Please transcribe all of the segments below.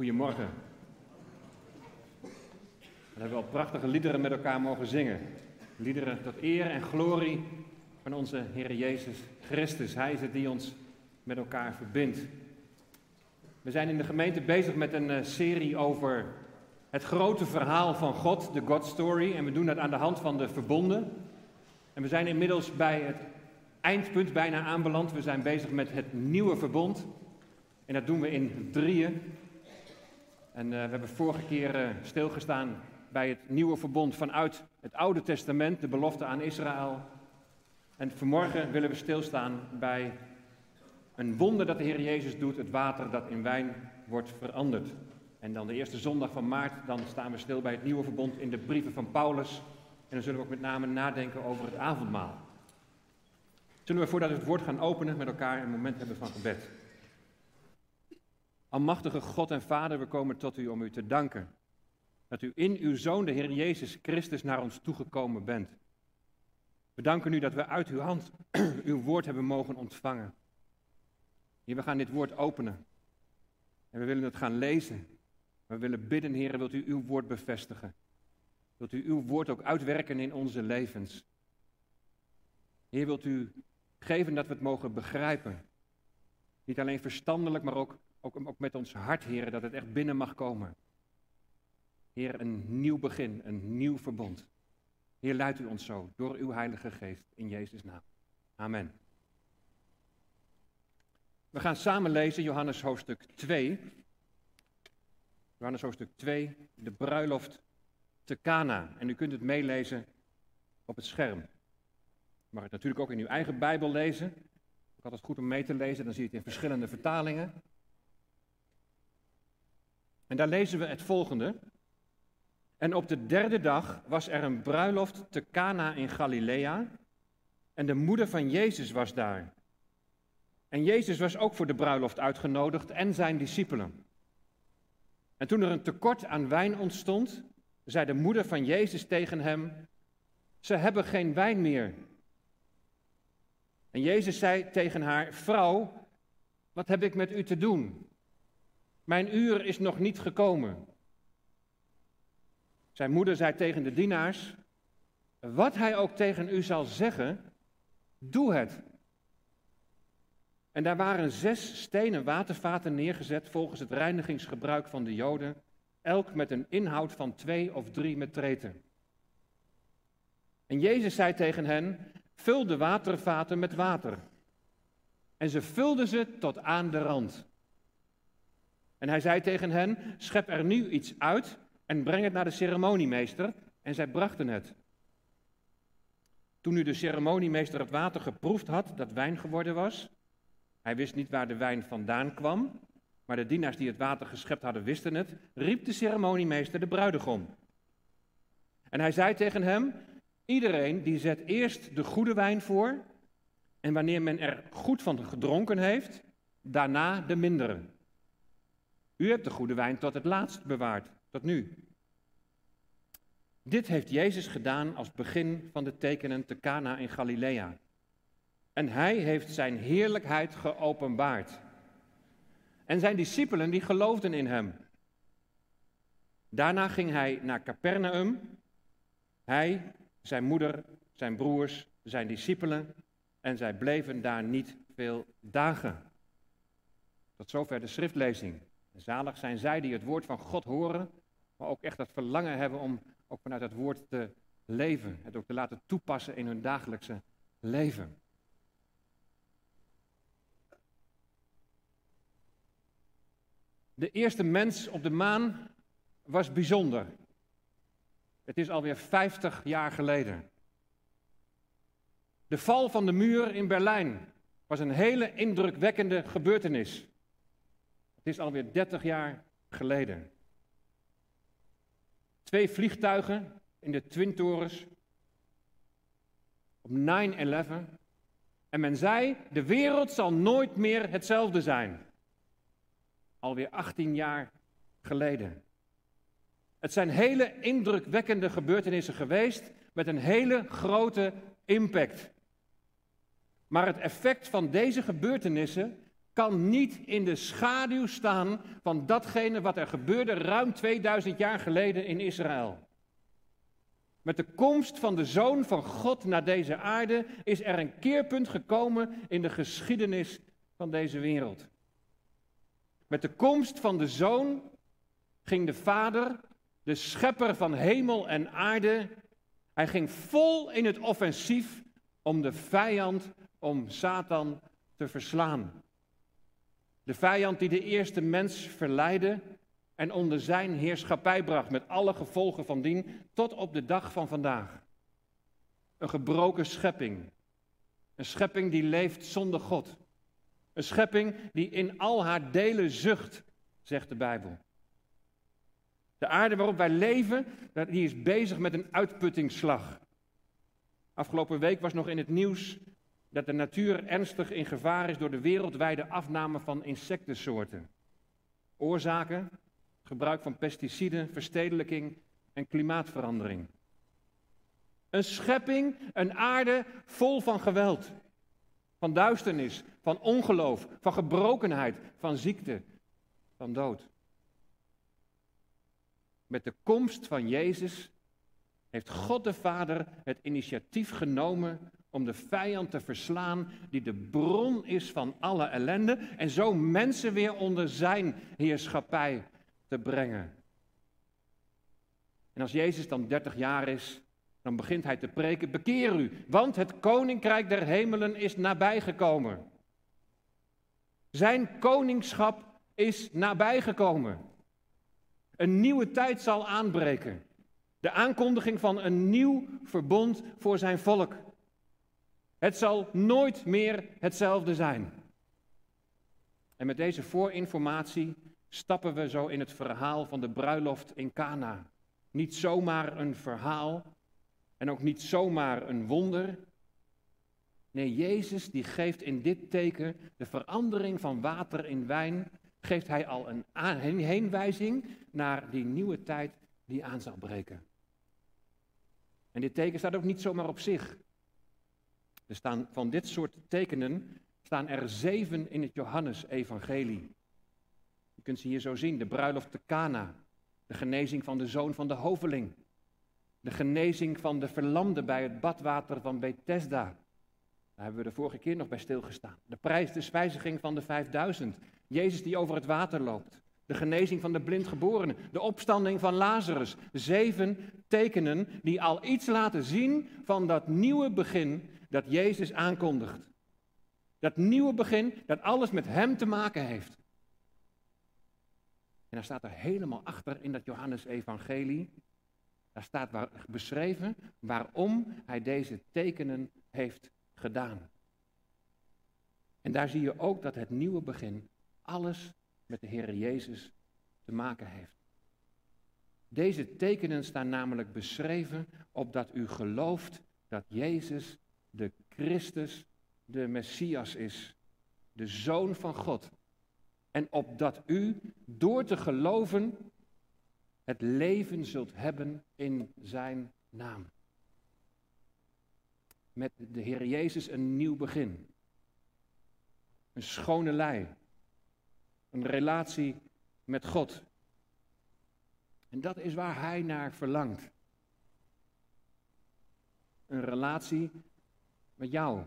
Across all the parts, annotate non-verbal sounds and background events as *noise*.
Goedemorgen. We hebben al prachtige liederen met elkaar mogen zingen. Liederen tot eer en glorie van onze Heer Jezus Christus. Hij is het die ons met elkaar verbindt. We zijn in de gemeente bezig met een eh, serie over het grote verhaal van God, de God Story. En we doen dat aan de hand van de verbonden. En we zijn inmiddels bij het eindpunt bijna aanbeland. We zijn bezig met het nieuwe verbond. En dat doen we in drieën. En uh, we hebben vorige keer uh, stilgestaan bij het nieuwe verbond vanuit het Oude Testament, de belofte aan Israël. En vanmorgen willen we stilstaan bij een wonder dat de Heer Jezus doet, het water dat in wijn wordt veranderd. En dan de eerste zondag van maart, dan staan we stil bij het nieuwe verbond in de brieven van Paulus. En dan zullen we ook met name nadenken over het avondmaal. Zullen we voordat we het woord gaan openen met elkaar een moment hebben van gebed. Almachtige God en Vader, we komen tot u om u te danken. Dat u in uw Zoon, de Heer Jezus Christus, naar ons toegekomen bent. We danken u dat we uit uw hand *clears throat* uw woord hebben mogen ontvangen. Hier, we gaan dit woord openen. En we willen het gaan lezen. We willen bidden, Heer, wilt u uw woord bevestigen? Wilt u uw woord ook uitwerken in onze levens? Heer, wilt u geven dat we het mogen begrijpen? Niet alleen verstandelijk, maar ook, ook, ook met ons hart, Heer, dat het echt binnen mag komen. Heer, een nieuw begin, een nieuw verbond. Heer, leidt u ons zo door uw Heilige Geest in Jezus' naam. Amen. We gaan samen lezen Johannes hoofdstuk 2. Johannes hoofdstuk 2, de bruiloft te Cana. En u kunt het meelezen op het scherm. U mag het natuurlijk ook in uw eigen Bijbel lezen. Ik had het goed om mee te lezen, dan zie je het in verschillende vertalingen. En daar lezen we het volgende. En op de derde dag was er een bruiloft te Cana in Galilea. En de moeder van Jezus was daar. En Jezus was ook voor de bruiloft uitgenodigd en zijn discipelen. En toen er een tekort aan wijn ontstond, zei de moeder van Jezus tegen hem: Ze hebben geen wijn meer. En Jezus zei tegen haar: Vrouw, wat heb ik met u te doen? Mijn uur is nog niet gekomen. Zijn moeder zei tegen de dienaars: Wat hij ook tegen u zal zeggen, doe het. En daar waren zes stenen watervaten neergezet volgens het reinigingsgebruik van de Joden, elk met een inhoud van twee of drie metreten. En Jezus zei tegen hen: Vul de watervaten met water. En ze vulden ze tot aan de rand. En hij zei tegen hen: Schep er nu iets uit en breng het naar de ceremoniemeester. En zij brachten het. Toen nu de ceremoniemeester het water geproefd had dat wijn geworden was, hij wist niet waar de wijn vandaan kwam, maar de dienaars die het water geschept hadden wisten het, riep de ceremoniemeester de bruidegom. En hij zei tegen hem, iedereen die zet eerst de goede wijn voor, en wanneer men er goed van gedronken heeft, daarna de mindere. U hebt de goede wijn tot het laatst bewaard, tot nu. Dit heeft Jezus gedaan als begin van de tekenen te Cana in Galilea. En hij heeft zijn heerlijkheid geopenbaard. En zijn discipelen die geloofden in hem. Daarna ging hij naar Capernaum. Hij, zijn moeder, zijn broers, zijn discipelen. En zij bleven daar niet veel dagen. Tot zover de schriftlezing. Zalig zijn zij die het woord van God horen, maar ook echt dat verlangen hebben om ook vanuit het woord te leven. Het ook te laten toepassen in hun dagelijkse leven. De eerste mens op de maan was bijzonder. Het is alweer 50 jaar geleden. De val van de muur in Berlijn was een hele indrukwekkende gebeurtenis. Is alweer 30 jaar geleden. Twee vliegtuigen in de Twin Towers op 9-11. En men zei, de wereld zal nooit meer hetzelfde zijn alweer 18 jaar geleden. Het zijn hele indrukwekkende gebeurtenissen geweest met een hele grote impact. Maar het effect van deze gebeurtenissen kan niet in de schaduw staan van datgene wat er gebeurde ruim 2000 jaar geleden in Israël. Met de komst van de Zoon van God naar deze aarde is er een keerpunt gekomen in de geschiedenis van deze wereld. Met de komst van de Zoon ging de Vader, de schepper van hemel en aarde, hij ging vol in het offensief om de vijand, om Satan te verslaan. De vijand die de eerste mens verleidde en onder zijn heerschappij bracht, met alle gevolgen van dien, tot op de dag van vandaag. Een gebroken schepping. Een schepping die leeft zonder God. Een schepping die in al haar delen zucht, zegt de Bijbel. De aarde waarop wij leven, die is bezig met een uitputtingsslag. Afgelopen week was nog in het nieuws dat de natuur ernstig in gevaar is door de wereldwijde afname van insectensoorten. Oorzaken? Gebruik van pesticiden, verstedelijking en klimaatverandering. Een schepping, een aarde vol van geweld, van duisternis, van ongeloof, van gebrokenheid, van ziekte, van dood. Met de komst van Jezus heeft God de Vader het initiatief genomen om de vijand te verslaan die de bron is van alle ellende en zo mensen weer onder zijn heerschappij te brengen. En als Jezus dan 30 jaar is, dan begint hij te preken, bekeer u, want het koninkrijk der hemelen is nabijgekomen. Zijn koningschap is nabijgekomen. Een nieuwe tijd zal aanbreken. De aankondiging van een nieuw verbond voor zijn volk. Het zal nooit meer hetzelfde zijn. En met deze voorinformatie stappen we zo in het verhaal van de bruiloft in Cana. Niet zomaar een verhaal en ook niet zomaar een wonder. Nee, Jezus die geeft in dit teken de verandering van water in wijn, geeft hij al een heenwijzing naar die nieuwe tijd die aan zal breken. En dit teken staat ook niet zomaar op zich. Er staan van dit soort tekenen staan er zeven in het Johannesevangelie. Je kunt ze hier zo zien: de bruiloft te Cana, de genezing van de zoon van de hoveling, de genezing van de verlamde bij het badwater van Bethesda. Daar hebben we de vorige keer nog bij stilgestaan. De prijs de spijziging van de 5000. Jezus die over het water loopt. De genezing van de blindgeborene. De opstanding van Lazarus. Zeven tekenen die al iets laten zien van dat nieuwe begin dat Jezus aankondigt. Dat nieuwe begin dat alles met Hem te maken heeft. En daar staat er helemaal achter in dat Johannes-evangelie. Daar staat waar, beschreven waarom Hij deze tekenen heeft gedaan. En daar zie je ook dat het nieuwe begin alles met de Heer Jezus te maken heeft. Deze tekenen staan namelijk beschreven opdat u gelooft dat Jezus de Christus, de Messias is, de Zoon van God. En opdat u door te geloven het leven zult hebben in Zijn naam. Met de Heer Jezus een nieuw begin. Een schone lei. Een relatie met God. En dat is waar Hij naar verlangt. Een relatie met jou.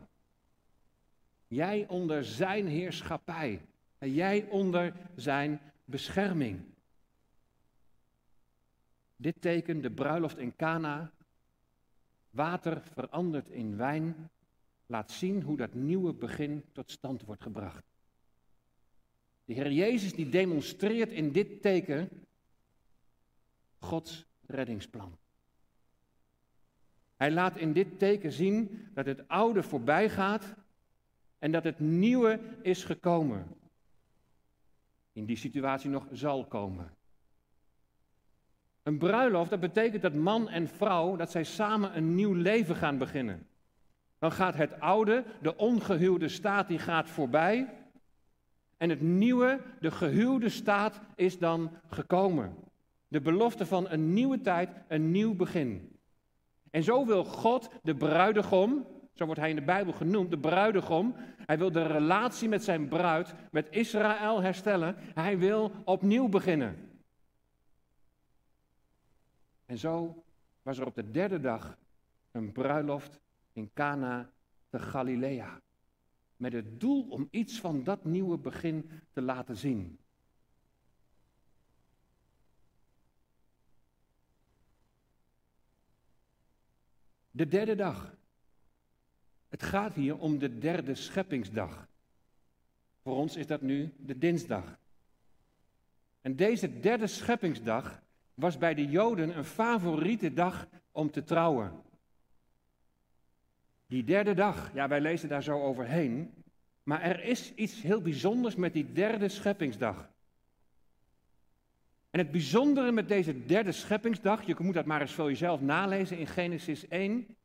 Jij onder zijn heerschappij. En jij onder zijn bescherming. Dit teken, de bruiloft in Cana, water verandert in wijn, laat zien hoe dat nieuwe begin tot stand wordt gebracht. De Heer Jezus die demonstreert in dit teken Gods reddingsplan. Hij laat in dit teken zien dat het oude voorbij gaat en dat het nieuwe is gekomen. In die situatie nog zal komen. Een bruiloft, dat betekent dat man en vrouw, dat zij samen een nieuw leven gaan beginnen. Dan gaat het oude, de ongehuwde staat, die gaat voorbij. En het nieuwe, de gehuwde staat, is dan gekomen. De belofte van een nieuwe tijd, een nieuw begin. En zo wil God de bruidegom, zo wordt hij in de Bijbel genoemd, de bruidegom. Hij wil de relatie met zijn bruid, met Israël herstellen. Hij wil opnieuw beginnen. En zo was er op de derde dag een bruiloft in Cana de Galilea. Met het doel om iets van dat nieuwe begin te laten zien. De derde dag. Het gaat hier om de derde scheppingsdag. Voor ons is dat nu de dinsdag. En deze derde scheppingsdag was bij de Joden een favoriete dag om te trouwen. Die derde dag, ja, wij lezen daar zo overheen. Maar er is iets heel bijzonders met die derde scheppingsdag. En het bijzondere met deze derde scheppingsdag, je moet dat maar eens voor jezelf nalezen in Genesis 1.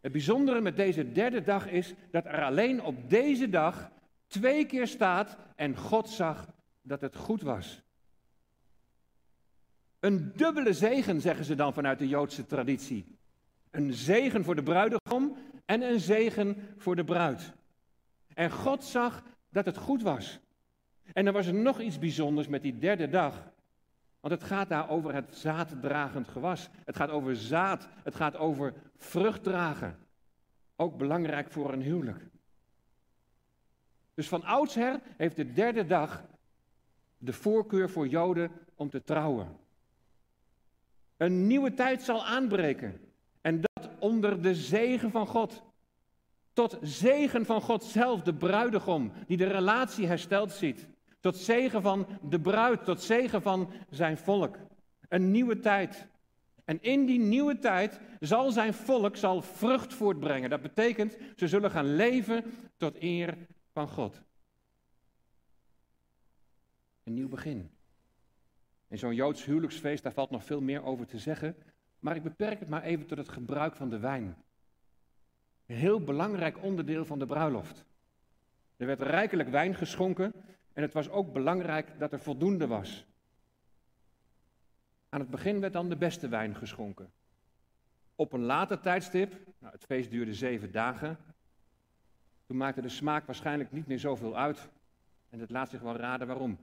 Het bijzondere met deze derde dag is dat er alleen op deze dag twee keer staat en God zag dat het goed was. Een dubbele zegen, zeggen ze dan vanuit de Joodse traditie. Een zegen voor de bruidegom en een zegen voor de bruid. En God zag dat het goed was. En dan was er nog iets bijzonders met die derde dag. Want het gaat daar over het zaaddragend gewas. Het gaat over zaad. Het gaat over vrucht dragen. Ook belangrijk voor een huwelijk. Dus van oudsher heeft de derde dag de voorkeur voor Joden om te trouwen. Een nieuwe tijd zal aanbreken. En dat onder de zegen van God. Tot zegen van God zelf, de bruidegom, die de relatie hersteld ziet. Tot zegen van de bruid, tot zegen van zijn volk. Een nieuwe tijd. En in die nieuwe tijd zal zijn volk zal vrucht voortbrengen. Dat betekent, ze zullen gaan leven tot eer van God. Een nieuw begin. In zo'n Joods huwelijksfeest, daar valt nog veel meer over te zeggen. Maar ik beperk het maar even tot het gebruik van de wijn. Een heel belangrijk onderdeel van de bruiloft. Er werd rijkelijk wijn geschonken en het was ook belangrijk dat er voldoende was. Aan het begin werd dan de beste wijn geschonken. Op een later tijdstip, nou, het feest duurde zeven dagen, toen maakte de smaak waarschijnlijk niet meer zoveel uit. En het laat zich wel raden waarom.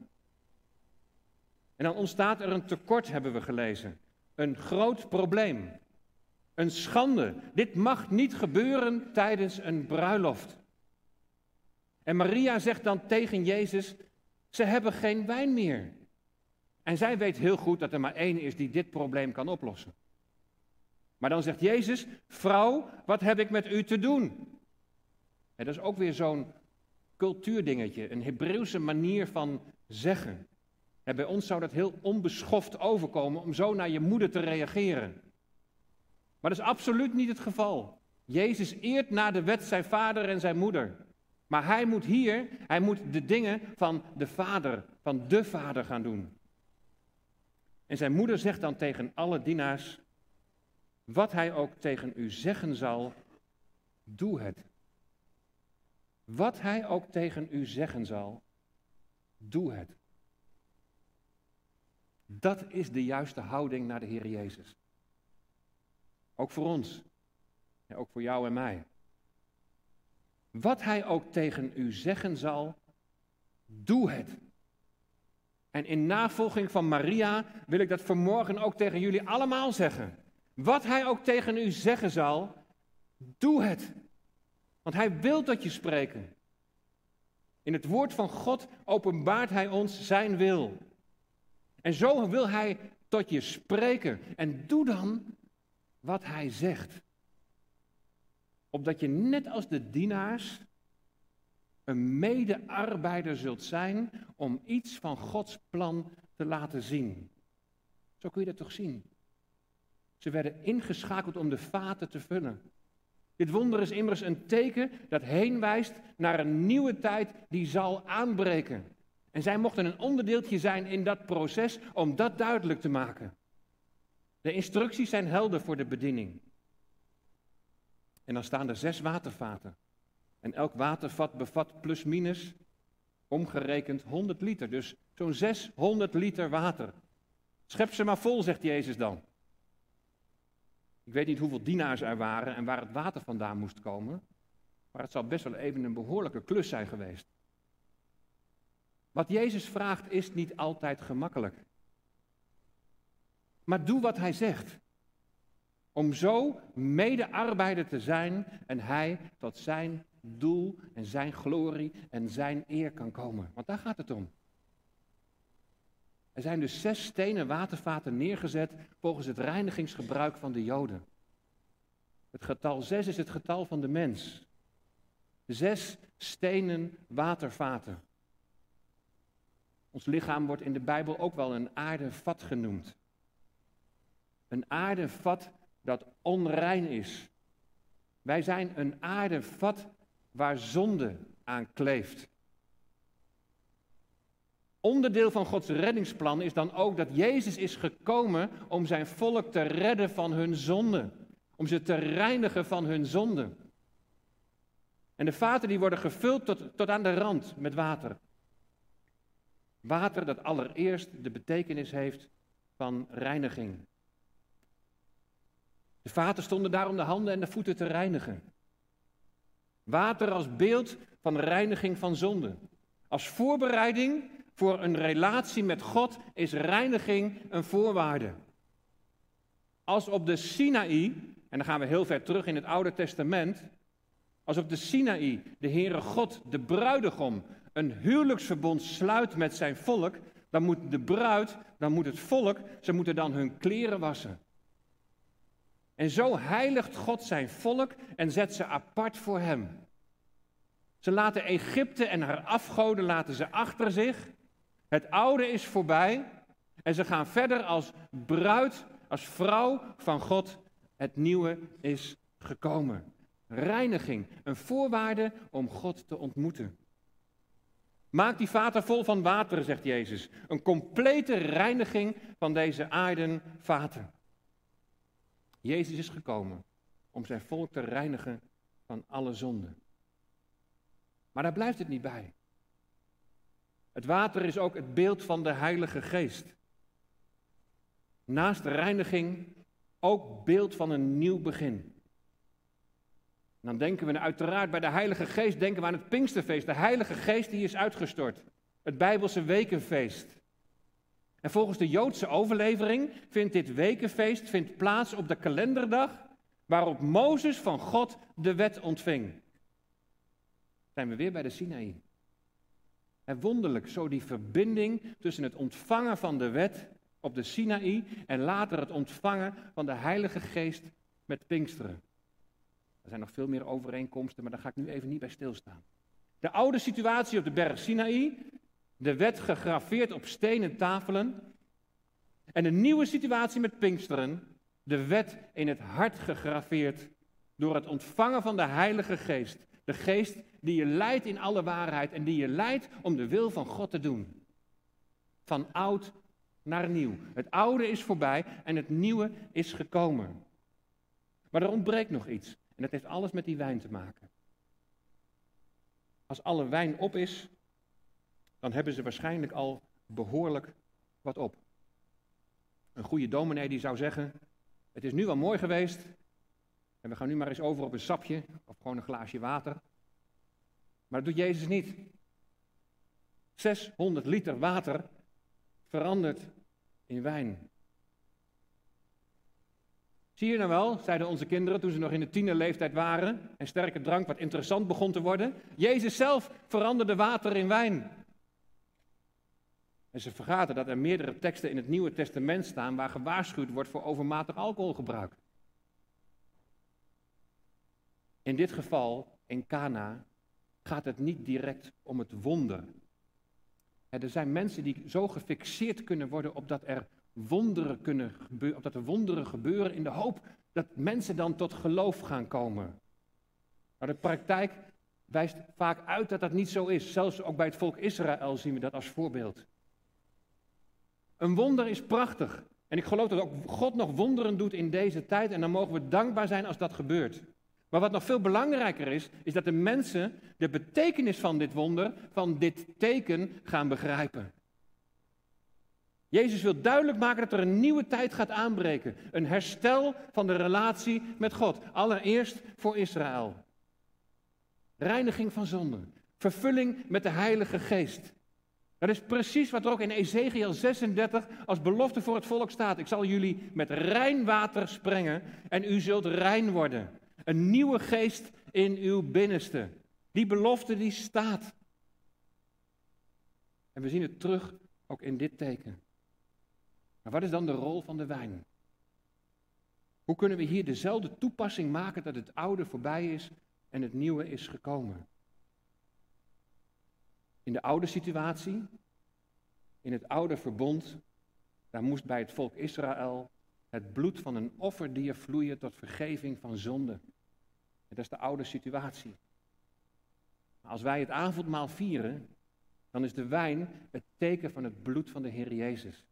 En dan ontstaat er een tekort, hebben we gelezen. Een groot probleem. Een schande. Dit mag niet gebeuren tijdens een bruiloft. En Maria zegt dan tegen Jezus: Ze hebben geen wijn meer. En zij weet heel goed dat er maar één is die dit probleem kan oplossen. Maar dan zegt Jezus: Vrouw, wat heb ik met u te doen? En dat is ook weer zo'n cultuurdingetje, een Hebreeuwse manier van zeggen. En bij ons zou dat heel onbeschoft overkomen om zo naar je moeder te reageren. Maar dat is absoluut niet het geval. Jezus eert naar de wet zijn vader en zijn moeder. Maar hij moet hier, hij moet de dingen van de vader, van de vader gaan doen. En zijn moeder zegt dan tegen alle dienaars, wat hij ook tegen u zeggen zal, doe het. Wat hij ook tegen u zeggen zal, doe het. Dat is de juiste houding naar de Heer Jezus. Ook voor ons. Ja, ook voor jou en mij. Wat hij ook tegen u zeggen zal, doe het. En in navolging van Maria wil ik dat vanmorgen ook tegen jullie allemaal zeggen. Wat hij ook tegen u zeggen zal, doe het. Want hij wil tot je spreken. In het woord van God openbaart hij ons zijn wil. En zo wil hij tot je spreken. En doe dan wat hij zegt. Opdat je net als de dienaars een medearbeider zult zijn om iets van Gods plan te laten zien. Zo kun je dat toch zien? Ze werden ingeschakeld om de vaten te vullen. Dit wonder is immers een teken dat heen wijst naar een nieuwe tijd die zal aanbreken. En zij mochten een onderdeeltje zijn in dat proces om dat duidelijk te maken. De instructies zijn helder voor de bediening. En dan staan er zes watervaten. En elk watervat bevat plus minus omgerekend 100 liter. Dus zo'n 600 liter water. Schep ze maar vol, zegt Jezus dan. Ik weet niet hoeveel dienaars er waren en waar het water vandaan moest komen, maar het zal best wel even een behoorlijke klus zijn geweest. Wat Jezus vraagt is niet altijd gemakkelijk. Maar doe wat hij zegt. Om zo medearbeider te zijn en hij tot zijn doel en zijn glorie en zijn eer kan komen. Want daar gaat het om. Er zijn dus zes stenen watervaten neergezet volgens het reinigingsgebruik van de Joden. Het getal zes is het getal van de mens. Zes stenen watervaten. Ons lichaam wordt in de Bijbel ook wel een aardevat genoemd. Een aardevat dat onrein is. Wij zijn een aardevat waar zonde aan kleeft. Onderdeel van Gods reddingsplan is dan ook dat Jezus is gekomen om zijn volk te redden van hun zonde. Om ze te reinigen van hun zonde. En de vaten die worden gevuld tot, tot aan de rand met water. Water dat allereerst de betekenis heeft van reiniging. De vaten stonden daar om de handen en de voeten te reinigen. Water als beeld van reiniging van zonde. Als voorbereiding voor een relatie met God is reiniging een voorwaarde. Als op de Sinaï, en dan gaan we heel ver terug in het Oude Testament, als op de Sinaï de Heere God, de bruidegom, een huwelijksverbond sluit met zijn volk, dan moet de bruid, dan moet het volk, ze moeten dan hun kleren wassen. En zo heiligt God zijn volk en zet ze apart voor hem. Ze laten Egypte en haar afgoden laten ze achter zich. Het oude is voorbij en ze gaan verder als bruid, als vrouw van God. Het nieuwe is gekomen. Reiniging, een voorwaarde om God te ontmoeten. Maak die vaten vol van water, zegt Jezus. Een complete reiniging van deze aardenvaten. Jezus is gekomen om zijn volk te reinigen van alle zonden. Maar daar blijft het niet bij. Het water is ook het beeld van de Heilige Geest. Naast reiniging ook beeld van een nieuw begin. dan denken we uiteraard bij de Heilige Geest denken we aan het Pinksterfeest. De Heilige Geest die is uitgestort. Het Bijbelse wekenfeest. En volgens de Joodse overlevering vindt dit wekenfeest vindt plaats op de kalenderdag waarop Mozes van God de wet ontving. Zijn we weer bij de Sinaï. En wonderlijk, zo die verbinding tussen het ontvangen van de wet op de Sinaï en later het ontvangen van de Heilige Geest met Pinksteren. Er zijn nog veel meer overeenkomsten, maar daar ga ik nu even niet bij stilstaan. De oude situatie op de berg Sinaï de wet gegraveerd op stenen tafelen. En een nieuwe situatie met Pinksteren, de wet in het hart gegraveerd door het ontvangen van de Heilige Geest. De Geest die je leidt in alle waarheid en die je leidt om de wil van God te doen. Van oud naar nieuw. Het oude is voorbij en het nieuwe is gekomen. Maar er ontbreekt nog iets. En dat heeft alles met die wijn te maken. Als alle wijn op is, dan hebben ze waarschijnlijk al behoorlijk wat op. Een goede dominee die zou zeggen, het is nu wel mooi geweest en we gaan nu maar eens over op een sapje of gewoon een glaasje water. Maar dat doet Jezus niet. 600 liter water verandert in wijn. Zie je nou wel, zeiden onze kinderen toen ze nog in de tienerleeftijd waren en sterke drank wat interessant begon te worden. Jezus zelf veranderde water in wijn. En ze vergaten dat er meerdere teksten in het Nieuwe Testament staan waar gewaarschuwd wordt voor overmatig alcoholgebruik. In dit geval, in Cana, gaat het niet direct om het wonder. Er zijn mensen die zo gefixeerd kunnen worden op dat er wonderen kunnen gebeuren, op dat er wonderen gebeuren in de hoop dat mensen dan tot geloof gaan komen. Maar de praktijk wijst vaak uit dat dat niet zo is. Zelfs ook bij het volk Israël zien we dat als voorbeeld. Een wonder is prachtig. En ik geloof dat ook God nog wonderen doet in deze tijd. En dan mogen we dankbaar zijn als dat gebeurt. Maar wat nog veel belangrijker is, is dat de mensen de betekenis van dit wonder, van dit teken, gaan begrijpen. Jezus wil duidelijk maken dat er een nieuwe tijd gaat aanbreken. Een herstel van de relatie met God. Allereerst voor Israël. Reiniging van zonde. Vervulling met de Heilige Geest. Dat is precies wat er ook in Ezekiel 36 als belofte voor het volk staat. Ik zal jullie met rein water sprengen en u zult rein worden. Een nieuwe geest in uw binnenste. Die belofte die staat. En we zien het terug ook in dit teken. Maar wat is dan de rol van de wijn? Hoe kunnen we hier dezelfde toepassing maken dat het oude voorbij is en het nieuwe is gekomen? In de oude situatie, in het oude verbond, daar moest bij het volk Israël het bloed van een offerdier vloeien tot vergeving van zonde. dat is de oude situatie. Maar als wij het avondmaal vieren, dan is de wijn het teken van het bloed van de Heer Jezus.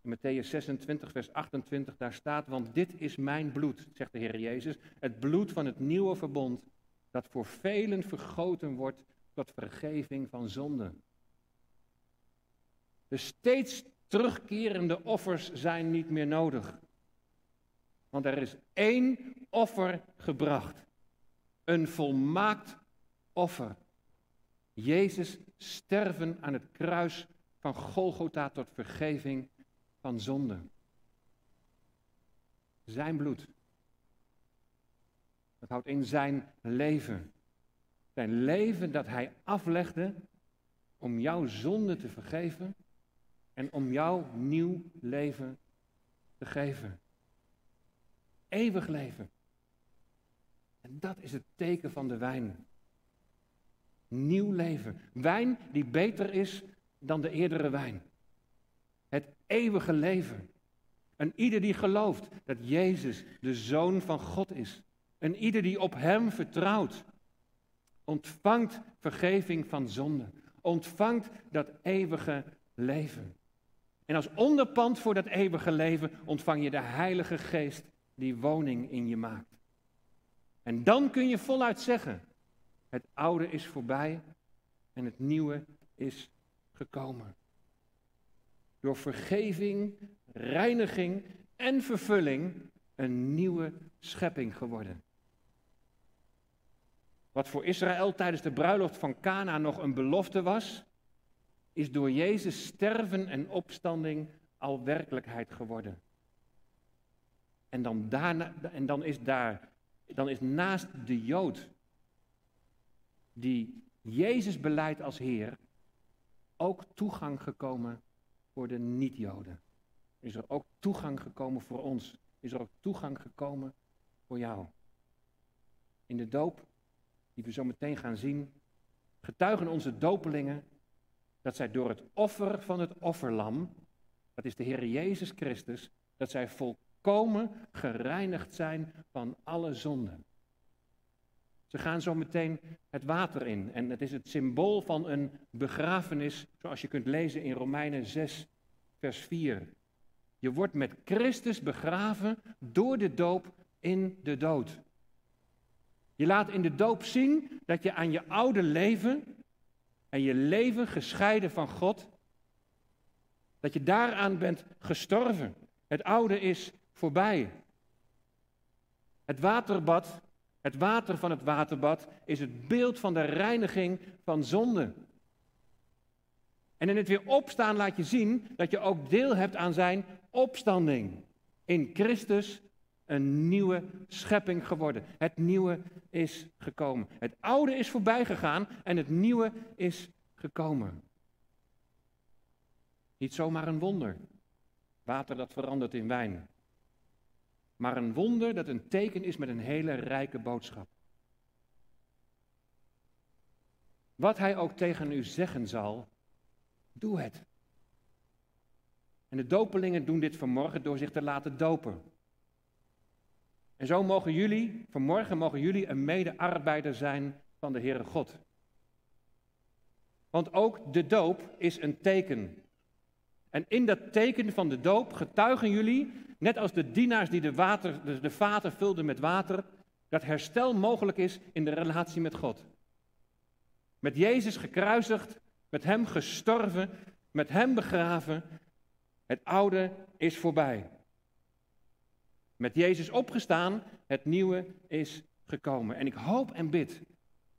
In Matthäus 26, vers 28, daar staat, want dit is mijn bloed, zegt de Heer Jezus, het bloed van het nieuwe verbond, dat voor velen vergoten wordt tot vergeving van zonden. De steeds terugkerende offers zijn niet meer nodig. Want er is één offer gebracht. Een volmaakt offer. Jezus sterven aan het kruis van Golgotha tot vergeving van zonde. Zijn bloed. Dat houdt in zijn leven. Zijn leven dat hij aflegde om jouw zonde te vergeven en om jouw nieuw leven te geven. Eeuwig leven. En dat is het teken van de wijn. Nieuw leven. Wijn die beter is dan de eerdere wijn. Het eeuwige leven. En ieder die gelooft dat Jezus de Zoon van God is. En ieder die op Hem vertrouwt, ontvangt vergeving van zonde. Ontvangt dat eeuwige leven. En als onderpand voor dat eeuwige leven ontvang je de Heilige Geest die woning in je maakt. En dan kun je voluit zeggen, het oude is voorbij en het nieuwe is gekomen. Door vergeving, reiniging en vervulling een nieuwe schepping geworden. Wat voor Israël tijdens de bruiloft van Cana nog een belofte was, is door Jezus sterven en opstanding al werkelijkheid geworden. En dan, daarna, en dan is daar, dan is naast de Jood die Jezus beleidt als Heer, ook toegang gekomen voor de niet-Joden. Is er ook toegang gekomen voor ons? Is er ook toegang gekomen voor jou? In de doop, die we zo meteen gaan zien, getuigen onze dopelingen dat zij door het offer van het offerlam, dat is de Heer Jezus Christus, dat zij volkomen gereinigd zijn van alle zonden. Ze gaan zo meteen het water in. En het is het symbool van een begrafenis, zoals je kunt lezen in Romeinen 6, vers 4. Je wordt met Christus begraven door de doop in de dood. Je laat in de doop zien dat je aan je oude leven en je leven gescheiden van God, dat je daaraan bent gestorven. Het oude is voorbij. Het waterbad het water van het waterbad is het beeld van de reiniging van zonde. En in het weer opstaan laat je zien dat je ook deel hebt aan zijn opstanding. In Christus een nieuwe schepping geworden. Het nieuwe is gekomen. Het oude is voorbij gegaan en het nieuwe is gekomen. Niet zomaar een wonder. Water dat verandert in wijn maar een wonder dat een teken is met een hele rijke boodschap. Wat hij ook tegen u zeggen zal, doe het. En de dopelingen doen dit vanmorgen door zich te laten dopen. En zo mogen jullie, vanmorgen mogen jullie een medearbeider zijn van de Heere God. Want ook de doop is een teken. En in dat teken van de doop getuigen jullie Net als de dienaars die de, water, de, de vaten vulden met water, dat herstel mogelijk is in de relatie met God. Met Jezus gekruisigd, met Hem gestorven, met hem begraven. Het oude is voorbij. Met Jezus opgestaan, het nieuwe is gekomen. En ik hoop en bid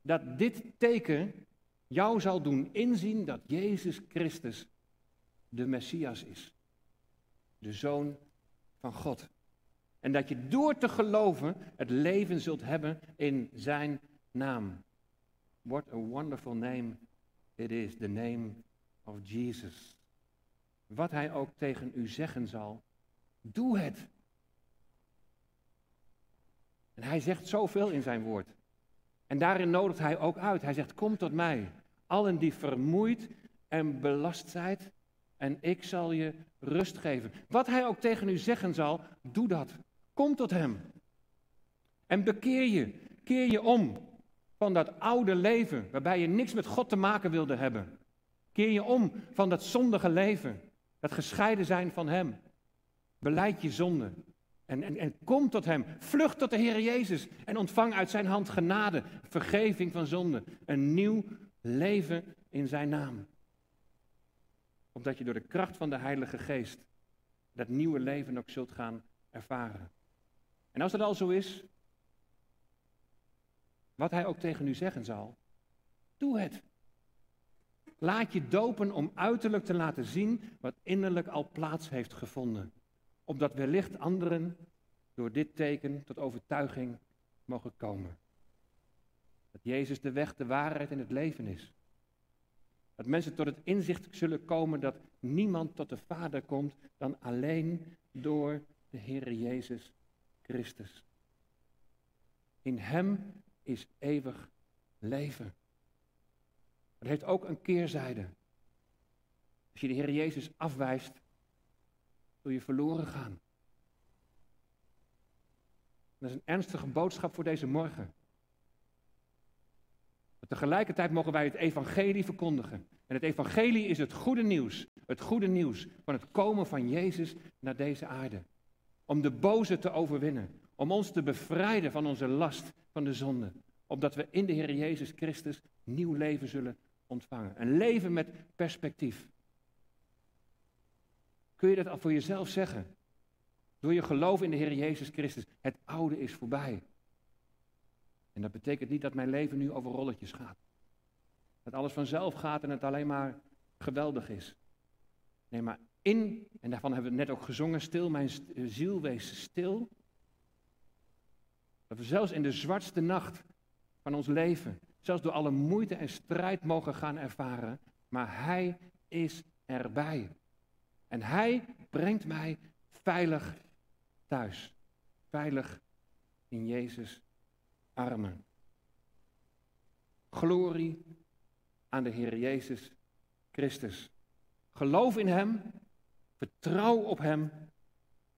dat dit teken jou zal doen inzien dat Jezus Christus de Messias is. De Zoon van God. En dat je door te geloven het leven zult hebben in Zijn naam. What a wonderful name it is, the name of Jesus. Wat Hij ook tegen u zeggen zal, doe het. En Hij zegt zoveel in Zijn woord. En daarin nodigt Hij ook uit. Hij zegt, kom tot mij, allen die vermoeid en belast zijn, en ik zal je rust geven. Wat Hij ook tegen u zeggen zal, doe dat. Kom tot Hem. En bekeer je. Keer je om van dat oude leven waarbij je niks met God te maken wilde hebben. Keer je om van dat zondige leven, dat gescheiden zijn van Hem. Beleid je zonde en, en, en kom tot Hem. Vlucht tot de Heer Jezus en ontvang uit Zijn hand genade, vergeving van zonde. Een nieuw leven in Zijn naam. Omdat je door de kracht van de Heilige Geest dat nieuwe leven ook zult gaan ervaren. En als dat al zo is, wat hij ook tegen u zeggen zal, doe het. Laat je dopen om uiterlijk te laten zien wat innerlijk al plaats heeft gevonden. Opdat wellicht anderen door dit teken tot overtuiging mogen komen. Dat Jezus de weg, de waarheid en het leven is. Dat mensen tot het inzicht zullen komen dat niemand tot de Vader komt dan alleen door de Heer Jezus Christus. In Hem is eeuwig leven. Het heeft ook een keerzijde. Als je de Heer Jezus afwijst, zul je verloren gaan. Dat is een ernstige boodschap voor deze morgen. Maar tegelijkertijd mogen wij het evangelie verkondigen. En het evangelie is het goede nieuws. Het goede nieuws van het komen van Jezus naar deze aarde. Om de boze te overwinnen. Om ons te bevrijden van onze last van de zonde. Opdat we in de Heer Jezus Christus nieuw leven zullen ontvangen. Een leven met perspectief. Kun je dat al voor jezelf zeggen? Door je geloof in de Heer Jezus Christus. Het oude is voorbij. En dat betekent niet dat mijn leven nu over rolletjes gaat. Dat alles vanzelf gaat en het alleen maar geweldig is. Nee, maar in, en daarvan hebben we net ook gezongen, stil, mijn ziel wees stil. Dat we zelfs in de zwartste nacht van ons leven, zelfs door alle moeite en strijd mogen gaan ervaren, maar Hij is erbij. En Hij brengt mij veilig thuis, veilig in Jezus' armen. Glorie aan de Heer Jezus Christus. Geloof in Hem, vertrouw op Hem,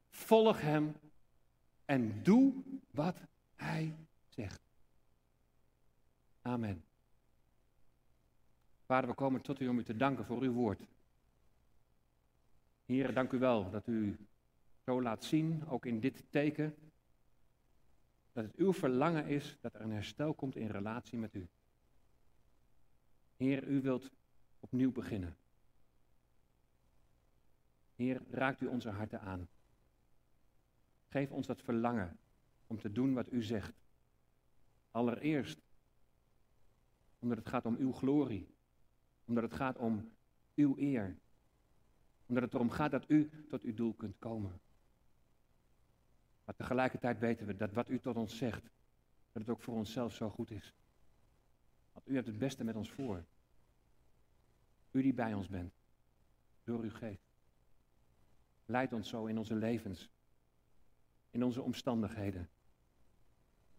volg Hem en doe wat Hij zegt. Amen. Vader, we komen tot u om u te danken voor uw woord. Heer, dank u wel dat u zo laat zien, ook in dit teken, dat het uw verlangen is dat er een herstel komt in relatie met u. Heer, u wilt opnieuw beginnen. Heer, raakt u onze harten aan. Geef ons dat verlangen om te doen wat u zegt. Allereerst omdat het gaat om uw glorie. Omdat het gaat om uw eer. Omdat het erom gaat dat u tot uw doel kunt komen. Maar tegelijkertijd weten we dat wat u tot ons zegt, dat het ook voor onszelf zo goed is. Want u hebt het beste met ons voor. U die bij ons bent, door uw geest. Leid ons zo in onze levens, in onze omstandigheden.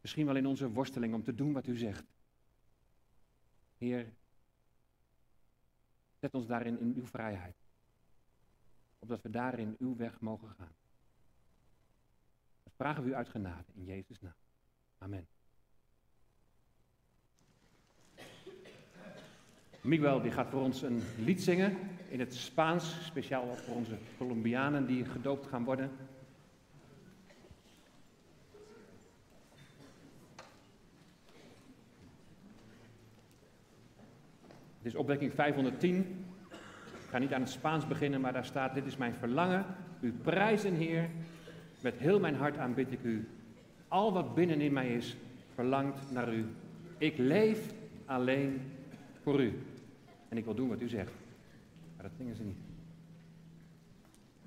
Misschien wel in onze worsteling om te doen wat u zegt. Heer, zet ons daarin in uw vrijheid. Opdat we daarin uw weg mogen gaan. Dat vragen we u uit genade in Jezus' naam. Amen. Miguel die gaat voor ons een lied zingen in het Spaans, speciaal voor onze Colombianen die gedoopt gaan worden. Het is opwekking 510. Ga niet aan het Spaans beginnen, maar daar staat: Dit is mijn verlangen. U prijzen, Heer. Met heel mijn hart aanbid ik u. Al wat binnenin mij is, verlangt naar u. Ik leef alleen voor u. En ik wil doen wat u zegt. Maar dat dingen ze niet.